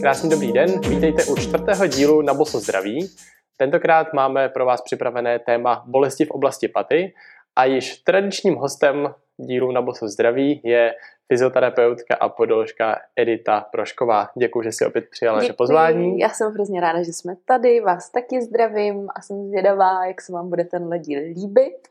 Krásný dobrý den, vítejte u čtvrtého dílu na Boso zdraví. Tentokrát máme pro vás připravené téma bolesti v oblasti paty a již tradičním hostem dílu na Boso zdraví je fyzioterapeutka a podoložka Edita Prošková. Děkuji, že jsi opět přijala naše pozvání. Já jsem hrozně ráda, že jsme tady, vás taky zdravím a jsem zvědavá, jak se vám bude tenhle díl líbit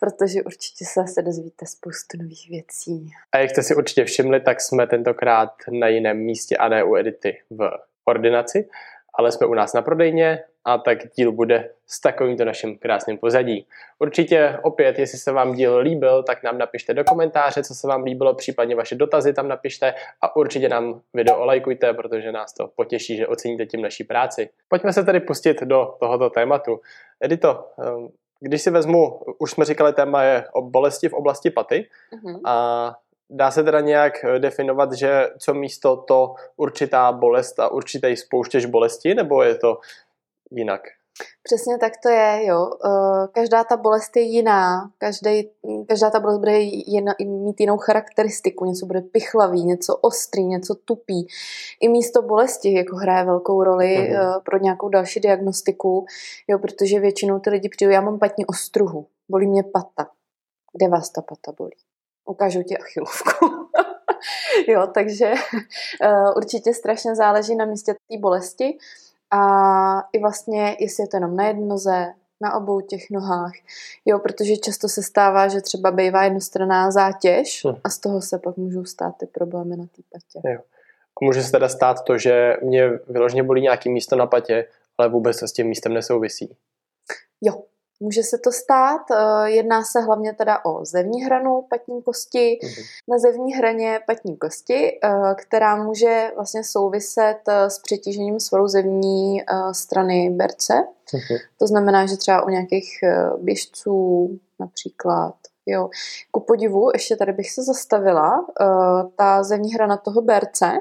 protože určitě se zase dozvíte spoustu nových věcí. A jak jste si určitě všimli, tak jsme tentokrát na jiném místě a ne u Edity v ordinaci, ale jsme u nás na prodejně a tak díl bude s takovýmto naším krásným pozadí. Určitě opět, jestli se vám díl líbil, tak nám napište do komentáře, co se vám líbilo, případně vaše dotazy tam napište a určitě nám video olajkujte, protože nás to potěší, že oceníte tím naší práci. Pojďme se tedy pustit do tohoto tématu. Edito, ehm, když si vezmu, už jsme říkali, téma je o bolesti v oblasti paty uh-huh. a dá se teda nějak eh, definovat, že co místo to určitá bolest a určitý spouštěž bolesti, nebo je to jinak? Přesně tak to je, jo. Eh, každá ta bolest je jiná, každý, každá ta bolest bude jiná, mít jinou charakteristiku, něco bude pichlavý, něco ostrý, něco tupý. I místo bolesti jako hraje velkou roli mm. pro nějakou další diagnostiku, jo, protože většinou ty lidi přijdou, já mám patní ostruhu, bolí mě pata. Kde vás ta pata bolí? Ukážu ti achilovku. jo, takže uh, určitě strašně záleží na místě té bolesti. A i vlastně, jestli je to jenom na jednoze, na obou těch nohách. Jo, protože často se stává, že třeba bývá jednostranná zátěž hm. a z toho se pak můžou stát ty problémy na té patě. Jo. A může se teda stát to, že mě vyloženě bolí nějaký místo na patě, ale vůbec to s tím místem nesouvisí. Jo, Může se to stát, eh, jedná se hlavně teda o zevní hranu patní kosti. Mm-hmm. Na zevní hraně patní kosti, eh, která může vlastně souviset eh, s přetížením svalu zevní strany berce. Mm-hmm. To znamená, že třeba u nějakých běžců například Jo. Ku podivu, ještě tady bych se zastavila, ta zevní hrana toho berce,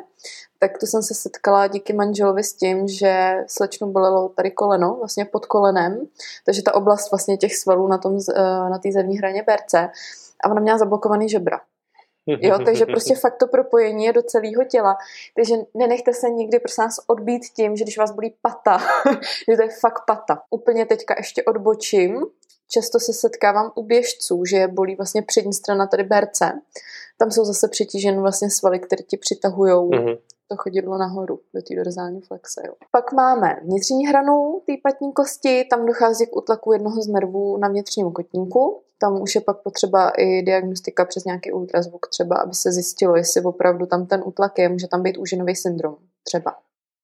tak to jsem se setkala díky manželovi s tím, že slečnu bolelo tady koleno, vlastně pod kolenem, takže ta oblast vlastně těch svalů na, tom, uh, na té zevní hraně berce a ona měla zablokovaný žebra. Jo, takže prostě fakt to propojení je do celého těla. Takže nenechte se nikdy prosím nás odbít tím, že když vás bolí pata, že to je fakt pata. Úplně teďka ještě odbočím často se setkávám u běžců, že je bolí vlastně přední strana tady berce. Tam jsou zase přetíženy vlastně svaly, které ti přitahují mm-hmm. to chodidlo nahoru do té dorzální flexe. Jo. Pak máme vnitřní hranu té patní kosti, tam dochází k utlaku jednoho z nervů na vnitřním kotníku. Tam už je pak potřeba i diagnostika přes nějaký ultrazvuk třeba, aby se zjistilo, jestli opravdu tam ten útlak je, může tam být úžinový syndrom třeba.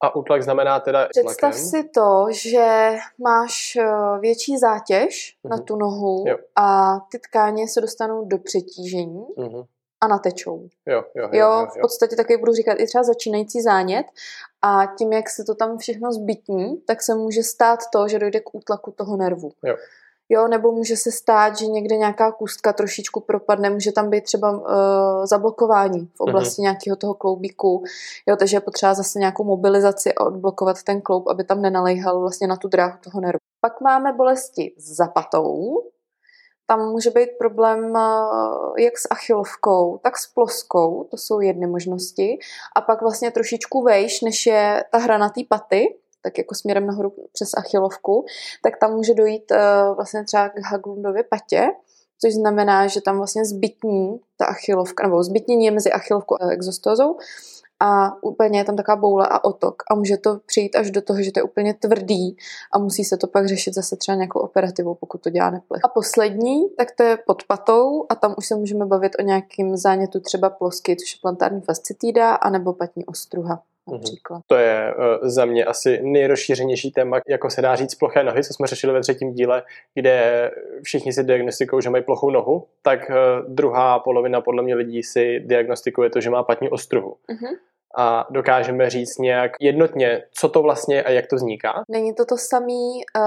A útlak znamená teda Představ tlakem? si to, že máš eh, větší zátěž uh-huh. na mhm. tu nohu jo. a ty tkáně se dostanou do přetížení uh-huh. a natečou. Jo, jo, jo, jo, jo, v podstatě taky budu říkat i třeba začínající zánět a tím, jak se to tam všechno zbytní, tak se může stát to, že dojde k útlaku toho nervu. Jo. Jo, nebo může se stát, že někde nějaká kůstka trošičku propadne, může tam být třeba uh, zablokování v oblasti mm-hmm. nějakého toho kloubíku, jo, takže je potřeba zase nějakou mobilizaci a odblokovat ten kloub, aby tam nenalejhal vlastně na tu dráhu toho nervu. Pak máme bolesti s zapatou, tam může být problém uh, jak s achilovkou, tak s ploskou, to jsou jedny možnosti. A pak vlastně trošičku vejš, než je ta hra na té paty, tak jako směrem nahoru přes achilovku, tak tam může dojít uh, vlastně třeba k Haglundově patě, což znamená, že tam vlastně zbytní ta achilovka, nebo zbytnění je mezi achilovkou a exostózou a úplně je tam taková boule a otok a může to přijít až do toho, že to je úplně tvrdý a musí se to pak řešit zase třeba nějakou operativou, pokud to dělá neplech. A poslední, tak to je pod patou a tam už se můžeme bavit o nějakým zánětu třeba plosky, což je plantární fascitída, anebo patní ostruha. Mhm. například. To je uh, za mě asi nejrozšířenější téma, jako se dá říct ploché nohy, co jsme řešili ve třetím díle, kde všichni si diagnostikují, že mají plochou nohu, tak uh, druhá polovina podle mě lidí si diagnostikuje to, že má patní ostruhu. Uh-huh a dokážeme říct nějak jednotně, co to vlastně a jak to vzniká? Není to to samý. Uh,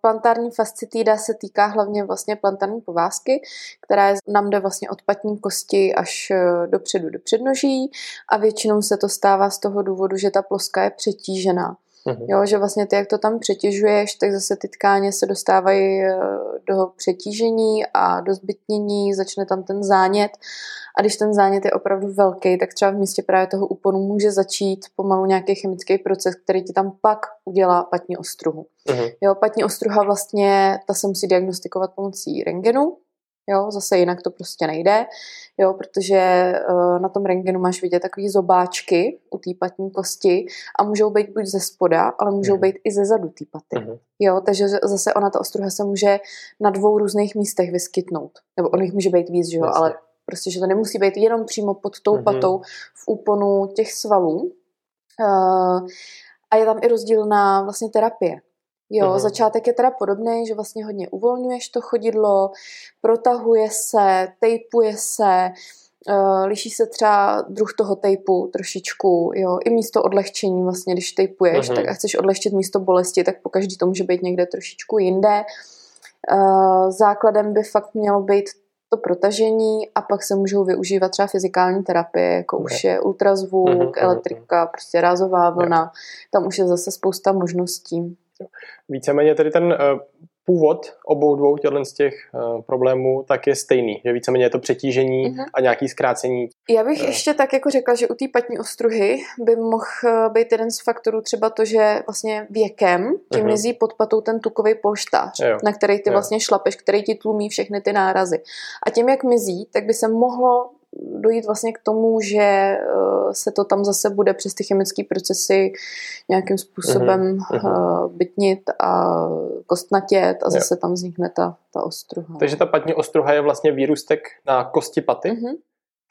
plantární fascitída se týká hlavně vlastně plantární povázky, která je, nám jde vlastně od patní kosti až eh, dopředu do přednoží a většinou se to stává z toho důvodu, že ta ploska je přetížená. Mm-hmm. Jo, že vlastně ty, jak to tam přetěžuješ, tak zase ty tkáně se dostávají eh, do přetížení a do zbytnění, začne tam ten zánět a když ten zánět je opravdu velký, tak třeba v místě právě toho úponu může začít pomalu nějaký chemický proces, který ti tam pak udělá patní ostruhu. Mm-hmm. Jo, patní ostruha vlastně, ta se musí diagnostikovat pomocí rengenu, Jo, zase jinak to prostě nejde, jo, protože uh, na tom rengenu máš vidět takový zobáčky u té patní kosti a můžou být buď ze spoda, ale můžou mm. být i ze zadu té paty. Mm. Jo, takže zase ona, ta ostruha se může na dvou různých místech vyskytnout. Nebo on jich může být víc, že jo, ale prostě, že to nemusí být jenom přímo pod tou mm. patou v úponu těch svalů. Uh, a je tam i rozdílná vlastně terapie. Jo, uh-huh. začátek je teda podobný, že vlastně hodně uvolňuješ to chodidlo, protahuje se, tejpuje se, uh, liší se třeba druh toho tejpu trošičku, jo, i místo odlehčení vlastně, když tejpuješ, uh-huh. tak a chceš odlehčit místo bolesti, tak po každý to může být někde trošičku jinde. Uh, základem by fakt mělo být to protažení a pak se můžou využívat třeba fyzikální terapie, jako ne. už je ultrazvuk, uh-huh, elektrika, prostě rázová vlna, ne. tam už je zase spousta možností. Víceméně tedy ten uh, původ obou dvou těchto z těch uh, problémů tak je stejný, že víceméně je to přetížení uh-huh. a nějaký zkrácení. Já bych uh, ještě tak jako řekla, že u té patní ostruhy by mohl být jeden z faktorů třeba to, že vlastně věkem ti uh-huh. mizí pod patou ten tukový polštář, jo. na který ty jo. vlastně šlapeš, který ti tlumí všechny ty nárazy. A tím, jak mizí, tak by se mohlo dojít vlastně k tomu, že eh, se to tam zase bude přes ty chemické procesy nějakým způsobem uh-huh. bytnit a kostnatět a zase jo. tam vznikne ta, ta ostruha. Takže ta patní ostruha je vlastně výrůstek na kosti paty, uh-huh.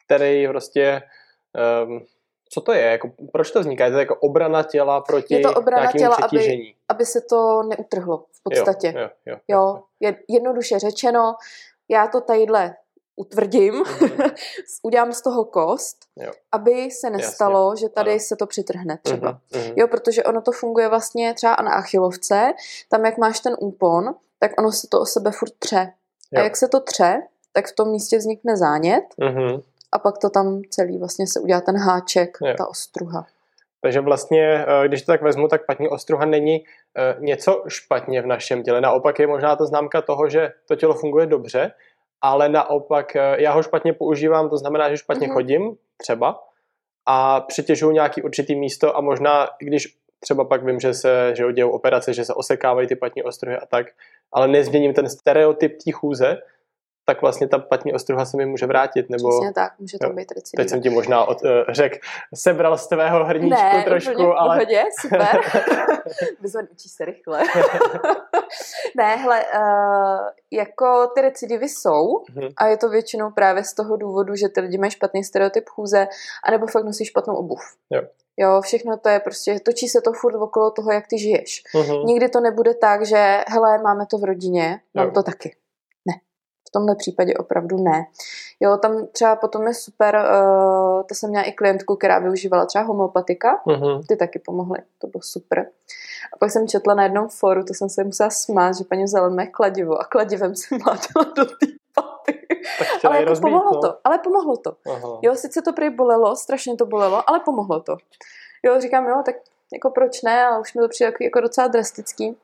který prostě um, co to je? Jako, proč to vzniká? Je to jako obrana těla proti je to obrana těla, přetížení? Aby, aby se to neutrhlo v podstatě. Jo, jo, jo, jo. jo. Jednoduše řečeno, já to tadyhle utvrdím, mm-hmm. udělám z toho kost, jo. aby se nestalo, Jasně. že tady ano. se to přitrhne třeba. Mm-hmm. Jo, protože ono to funguje vlastně třeba na achilovce, tam jak máš ten úpon, tak ono se to o sebe furt tře. Jo. A jak se to tře, tak v tom místě vznikne zánět mm-hmm. a pak to tam celý vlastně se udělá ten háček, jo. ta ostruha. Takže vlastně, eh, když to tak vezmu, tak patní ostruha není eh, něco špatně v našem těle. Naopak je možná to známka toho, že to tělo funguje dobře, ale naopak eh, já ho špatně používám, to znamená, že špatně mm-hmm. chodím třeba a přitěžuju nějaký určitý místo a možná, když třeba pak vím, že se že dějou operace, že se osekávají ty patní ostruhy a tak, ale nezměním ten stereotyp té chůze, tak vlastně ta patní ostruha se mi může vrátit. Nebo, Přesně tak, může to jo, být recidiva. Teď jsem ti možná od, uh, řek, sebral z tvého hrníčku ne, trošku, v ale... pohodě, super. Vyzvan, učíš se rychle. ne, hele, uh, jako ty recidivy jsou hmm. a je to většinou právě z toho důvodu, že ty lidi mají špatný stereotyp chůze, anebo fakt nosí špatnou obuv. Jo. Jo, všechno to je prostě, točí se to furt okolo toho, jak ty žiješ. Uh-huh. Nikdy to nebude tak, že hele, máme to v rodině, mám jo. to taky. V tomhle případě opravdu ne. Jo, tam třeba potom je super, uh, to jsem měla i klientku, která využívala třeba homeopatika, uh-huh. ty taky pomohly, to bylo super. A pak jsem četla na jednom fóru, to jsem se musela smát, že paní vzala mé kladivo a kladivem si mlátila do té paty. Ale jako rozbít, pomohlo no? to, ale pomohlo to. Aha. Jo, sice to prý bolelo, strašně to bolelo, ale pomohlo to. Jo, říkám, jo, tak jako proč ne, ale už mi to přijde jako, jako docela drastický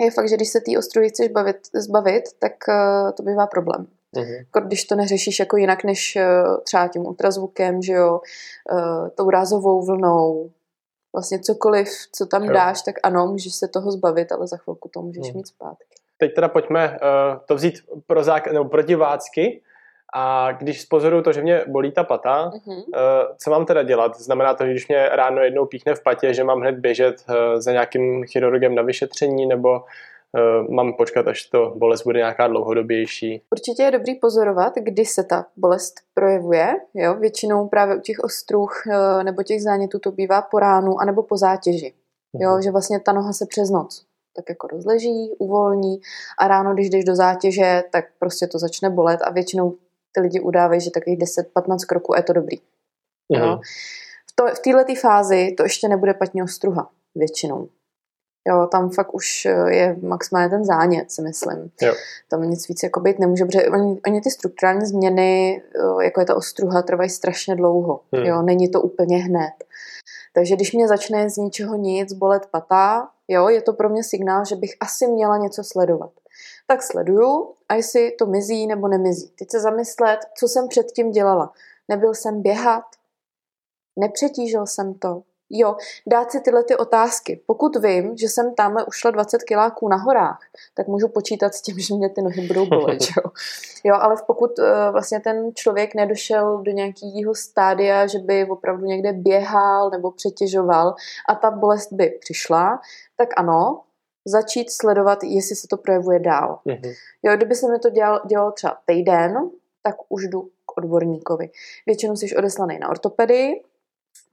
je fakt, že když se té ostruhy chceš bavit, zbavit, tak uh, to bývá problém. Uh-huh. Když to neřešíš jako jinak než uh, třeba tím ultrazvukem, že jo, uh, tou rázovou vlnou, vlastně cokoliv, co tam jo. dáš, tak ano, můžeš se toho zbavit, ale za chvilku to můžeš uh-huh. mít zpátky. Teď teda pojďme uh, to vzít pro zák- nebo protivácky. A když spozoruju to, že mě bolí ta pata, uh, co mám teda dělat? Znamená to, že když mě ráno jednou píchne v patě, že mám hned běžet uh, za nějakým chirurgem na vyšetření, nebo uh, mám počkat, až to bolest bude nějaká dlouhodobější? Určitě je dobrý pozorovat, kdy se ta bolest projevuje. Jo? Většinou právě u těch ostruh uh, nebo těch zánětů to bývá po ránu anebo po zátěži. Jo? Mhm. Že vlastně ta noha se přes noc tak jako rozleží, uvolní a ráno, když jdeš do zátěže, tak prostě to začne bolet a většinou ty lidi udávají, že takových 10-15 kroků je to dobrý. Mm. Jo? V, to, v této fázi to ještě nebude patní ostruha většinou. Jo, tam fakt už je maximálně ten zánět, si myslím. Jo. Tam nic víc jako být nemůže, protože oni, oni ty strukturální změny, jako je ta ostruha, trvají strašně dlouho. Hmm. Jo, není to úplně hned. Takže když mě začne z ničeho nic bolet pata, jo, je to pro mě signál, že bych asi měla něco sledovat. Tak sleduju a jestli to mizí nebo nemizí. Teď se zamyslet, co jsem předtím dělala. Nebyl jsem běhat, nepřetížil jsem to, Jo, dát si tyhle ty otázky. Pokud vím, že jsem tamhle ušla 20 kiláků na horách, tak můžu počítat s tím, že mě ty nohy budou bolet. jo. jo, ale pokud uh, vlastně ten člověk nedošel do nějakého stádia, že by opravdu někde běhal nebo přetěžoval a ta bolest by přišla, tak ano, začít sledovat, jestli se to projevuje dál. Mm-hmm. Jo, kdyby se mi to dělalo, dělalo třeba týden, tak už jdu k odborníkovi. Většinou jsi odeslaný na ortopedii,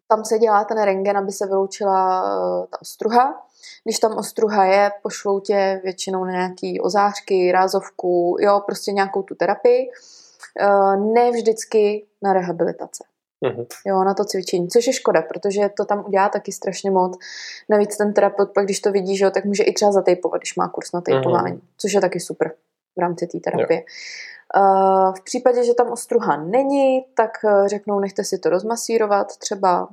tam se dělá ten rengen, aby se vyloučila eh, ta ostruha. Když tam ostruha je, pošlou tě většinou na nějaký ozářky, rázovku, jo, prostě nějakou tu terapii. Eh, ne vždycky na rehabilitace. Uh-huh. Jo, na to cvičení, což je škoda, protože to tam udělá taky strašně moc. Navíc ten terapeut pak, když to vidí, že jo, tak může i třeba zatejpovat, když má kurz na tejpování, uh-huh. což je taky super v rámci té terapie. Jo. Eh, v případě, že tam ostruha není, tak řeknou, nechte si to rozmasírovat třeba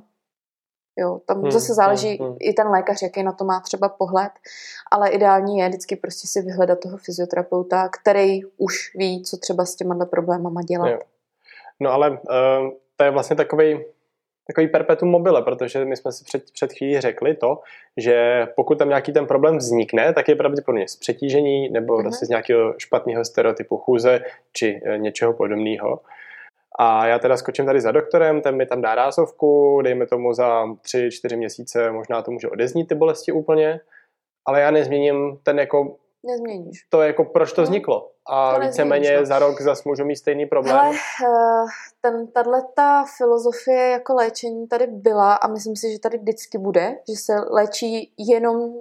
Jo, tam hmm, zase záleží hmm, hmm. i ten lékař, jaký na to má třeba pohled, ale ideální je vždycky prostě si vyhledat toho fyzioterapeuta, který už ví, co třeba s těma problémama dělat. Jo. No ale uh, to je vlastně takový takový perpetuum mobile, protože my jsme si před, před chvílí řekli to, že pokud tam nějaký ten problém vznikne, tak je pravděpodobně z přetížení nebo mm-hmm. vlastně z nějakého špatného stereotypu chůze či e, něčeho podobného. A já teda skočím tady za doktorem, ten mi tam dá rázovku, dejme tomu za 3-4 měsíce, možná to může odeznít ty bolesti úplně, ale já nezměním ten jako... Nezměníš. To jako, proč to no, vzniklo. A to víceméně no. za rok zase můžu mít stejný problém. Ale eh, ten, tato filozofie jako léčení tady byla a myslím si, že tady vždycky bude, že se léčí jenom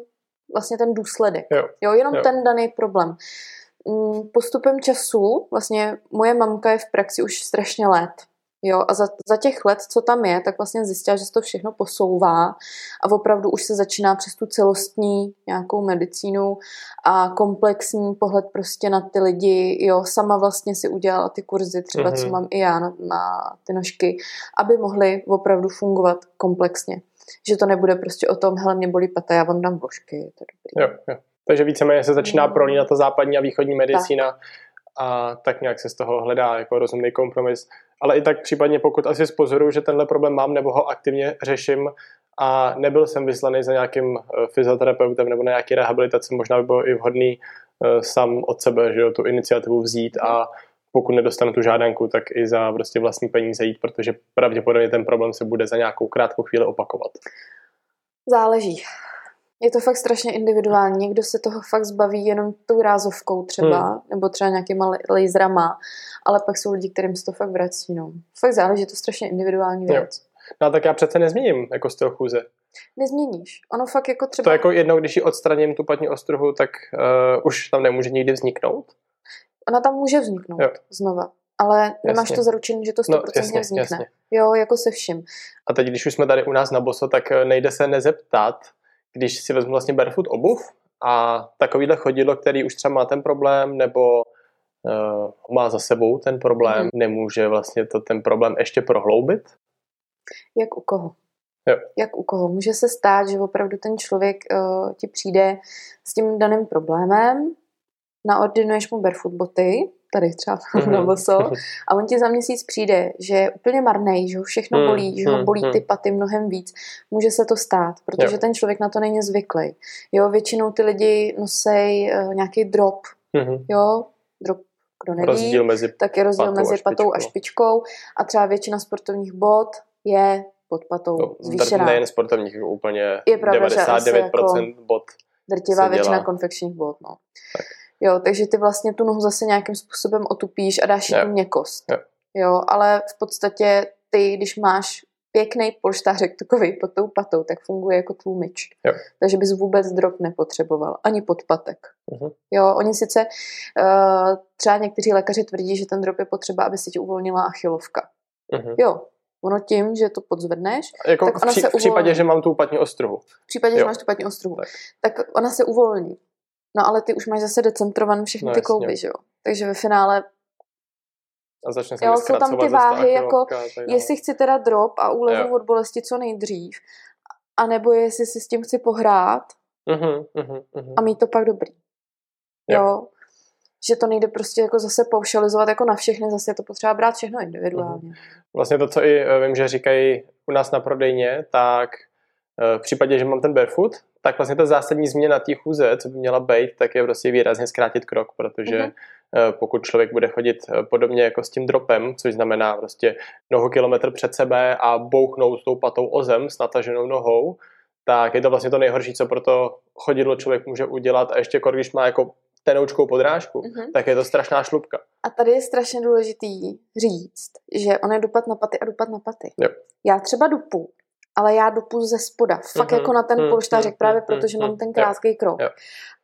vlastně ten důsledek. Jo, jo jenom jo. ten daný problém. Mm, postupem času, vlastně moje mamka je v praxi už strašně let, Jo, a za, za těch let, co tam je, tak vlastně zjistila, že se to všechno posouvá a opravdu už se začíná přes tu celostní nějakou medicínu a komplexní pohled prostě na ty lidi. Jo, sama vlastně si udělala ty kurzy, třeba mm-hmm. co mám i já na, na ty nožky, aby mohly opravdu fungovat komplexně. Že to nebude prostě o tom, hele, mě bolí pata, já vám dám vložky. To je dobrý. Jo, jo. Takže víceméně se začíná mm. prolínat ta západní a východní medicína tak. a tak nějak se z toho hledá jako rozumný kompromis. Ale i tak případně pokud asi spozoruju, že tenhle problém mám nebo ho aktivně řeším a nebyl jsem vyslaný za nějakým eh, fyzioterapeutem nebo na nějaký rehabilitaci, možná by bylo i vhodný uh, sám od sebe, že jo, tu iniciativu vzít a pokud nedostanu tu žádanku, tak i za prostě vlastní peníze jít, protože pravděpodobně ten problém se bude za nějakou krátkou chvíli opakovat. Záleží. Je to fakt strašně individuální. Někdo se toho fakt zbaví jenom tou rázovkou třeba, hmm. nebo třeba nějakýma laserama, ale pak jsou lidi, kterým se to fakt vrací. No. Fakt záleží, je to strašně individuální věc. Jo. No tak já přece nezměním jako styl chůze. Nezměníš. Ono fakt jako třeba... To jako jednou, když ji odstraním tu patní ostruhu, tak uh, už tam nemůže nikdy vzniknout? Ona tam může vzniknout jo. znova. Ale nemáš jasně. to zaručené, že to 100% no, jasně, vznikne. Jasně. Jo, jako se vším. A teď, když už jsme tady u nás na Boso, tak eh, nejde se nezeptat, když si vezmu vlastně barefoot obuv a takovýhle chodidlo, který už třeba má ten problém, nebo uh, má za sebou ten problém, mm. nemůže vlastně to ten problém ještě prohloubit? Jak u koho? Jo. Jak u koho? Může se stát, že opravdu ten člověk uh, ti přijde s tím daným problémem, naordinuješ mu barefoot boty, tady třeba mm-hmm. na boso, a on ti za měsíc přijde, že je úplně marný, že ho všechno mm, bolí, že ho bolí ty paty mnohem víc. Může se to stát, protože jo. ten člověk na to není zvyklý. Jo, většinou ty lidi nosej uh, nějaký drop, jo, drop kdo neví, rozdíl mezi tak je rozdíl mezi a patou a špičkou a třeba většina sportovních bod je pod patou no, zvýšená. Nejen sportovních, úplně je pravda, 99% jako bod Drtivá většina konfekčních bod, no. Tak. Jo, takže ty vlastně tu nohu zase nějakým způsobem otupíš a dáš jí tu měkost. Jo. jo, ale v podstatě ty, když máš pěkný polštářek takový pod tou patou, tak funguje jako tlumič. Jo. Takže bys vůbec drop nepotřeboval, ani podpatek. Uh-huh. Jo, oni sice, uh, třeba někteří lékaři tvrdí, že ten drop je potřeba, aby si ti uvolnila achilovka. Uh-huh. Jo, Ono tím, že to podzvedneš, Jako Tak v, ona pří, se v případě, uvolní. že mám tu uplatní ostruhu. v případě, že Jo. máš tu patní ostruhu, Tak. tak. ona se uvolní. No ale ty už máš zase decentrované všechny No, ty klouby, že jo? Takže ve finále, A začne se Jo, jsou tam ty váhy, jako jestli chci teda drop a úlevu Jo. od bolesti co nejdřív, anebo jestli si s tím chci pohrát Mhm, mhm, mhm. a mít to pak dobrý. Jo. Jo. Že to nejde prostě jako zase paušalizovat jako na všechny, zase je to potřeba brát všechno individuálně. Vlastně to, co i eh, vím, že říkají u nás na prodejně, tak v případě, že mám ten barefoot, tak vlastně ta zásadní změna té chůze, co by měla být, tak je prostě výrazně zkrátit krok, protože Mhm. eh, pokud člověk bude chodit eh, podobně jako s tím dropem, což znamená prostě nohu kilometr před sebe a bouchnout s tou patou o zem s nataženou nohou, tak je to vlastně to nejhorší, co pro to chodidlo člověk může udělat a ještě když má jako tenoučkou podrážku, Mhm. tak je to strašná šlupka. A tady je strašně důležitý říct, že on je dupat na paty a dupat na paty. Jo. Já třeba dupu, ale já dupu ze spoda, fakt Mhm, jako na ten mhm, polštářek, mhm, právě mhm, protože mám mhm, ten krátký krok. jo.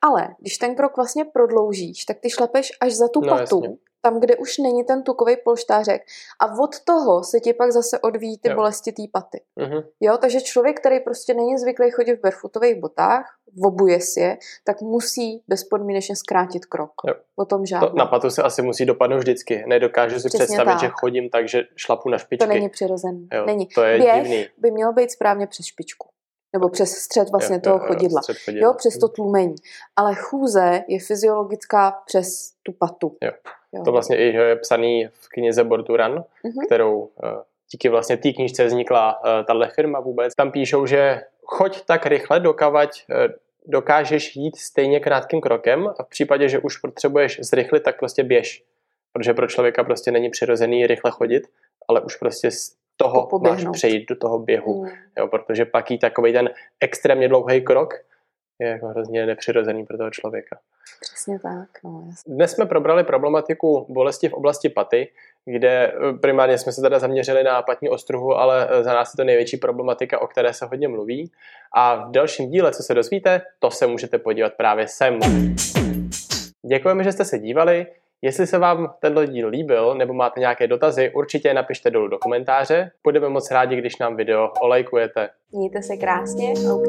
Ale když ten krok vlastně prodloužíš, tak ty šlapeš až za tu No, patu, jasně. Tam, kde už není ten tukový polštářek. A od toho se ti pak zase odvíjí ty Jo. bolesti té paty. Mhm. Jo, takže člověk, který prostě není zvyklý chodit v barefootových botách, obuje si je, tak musí bezpodmínečně zkrátit krok. Jo. O tom To žádná. na patu se asi musí dopadnout vždycky. Nedokážu si Přesně představit, tak. že chodím tak, že šlapu na špičky. To není přirozený. jo, Není. To je Běh divný. by měl být správně přes špičku. Nebo přes střed vlastně Jo, toho jo, jo, chodidla. střed chodidla. Jo, přes to tlumení. Ale chůze je fyziologická přes tu patu. Jo. Jo. To vlastně i je psaný v knize Borturan, Mhm. kterou eh, díky vlastně té knížce vznikla uh, tahle firma vůbec. Tam píšou, že choď tak rychle, dokavať eh, dokážeš jít stejně krátkým krokem a v případě, že už potřebuješ zrychlit, tak prostě běž. Protože pro člověka prostě není přirozený rychle chodit, ale už prostě toho To máš přejít do toho běhu. Mm. Jo, protože pak jít takový ten extrémně dlouhý krok je jako hrozně nepřirozený pro toho člověka. Přesně tak. No. Dnes jsme probrali problematiku bolesti v oblasti paty, kde eh, primárně jsme se teda zaměřili na patní ostruhu, ale eh, za nás je to největší problematika, o které se hodně mluví. A v dalším díle, co se dozvíte, to se můžete podívat právě sem. Děkujeme, že jste se dívali. Jestli se vám tenhle díl líbil nebo máte nějaké dotazy, určitě napište dolů do komentáře. Budeme moc rádi, když nám video olajkujete. Mějte se krásně a u.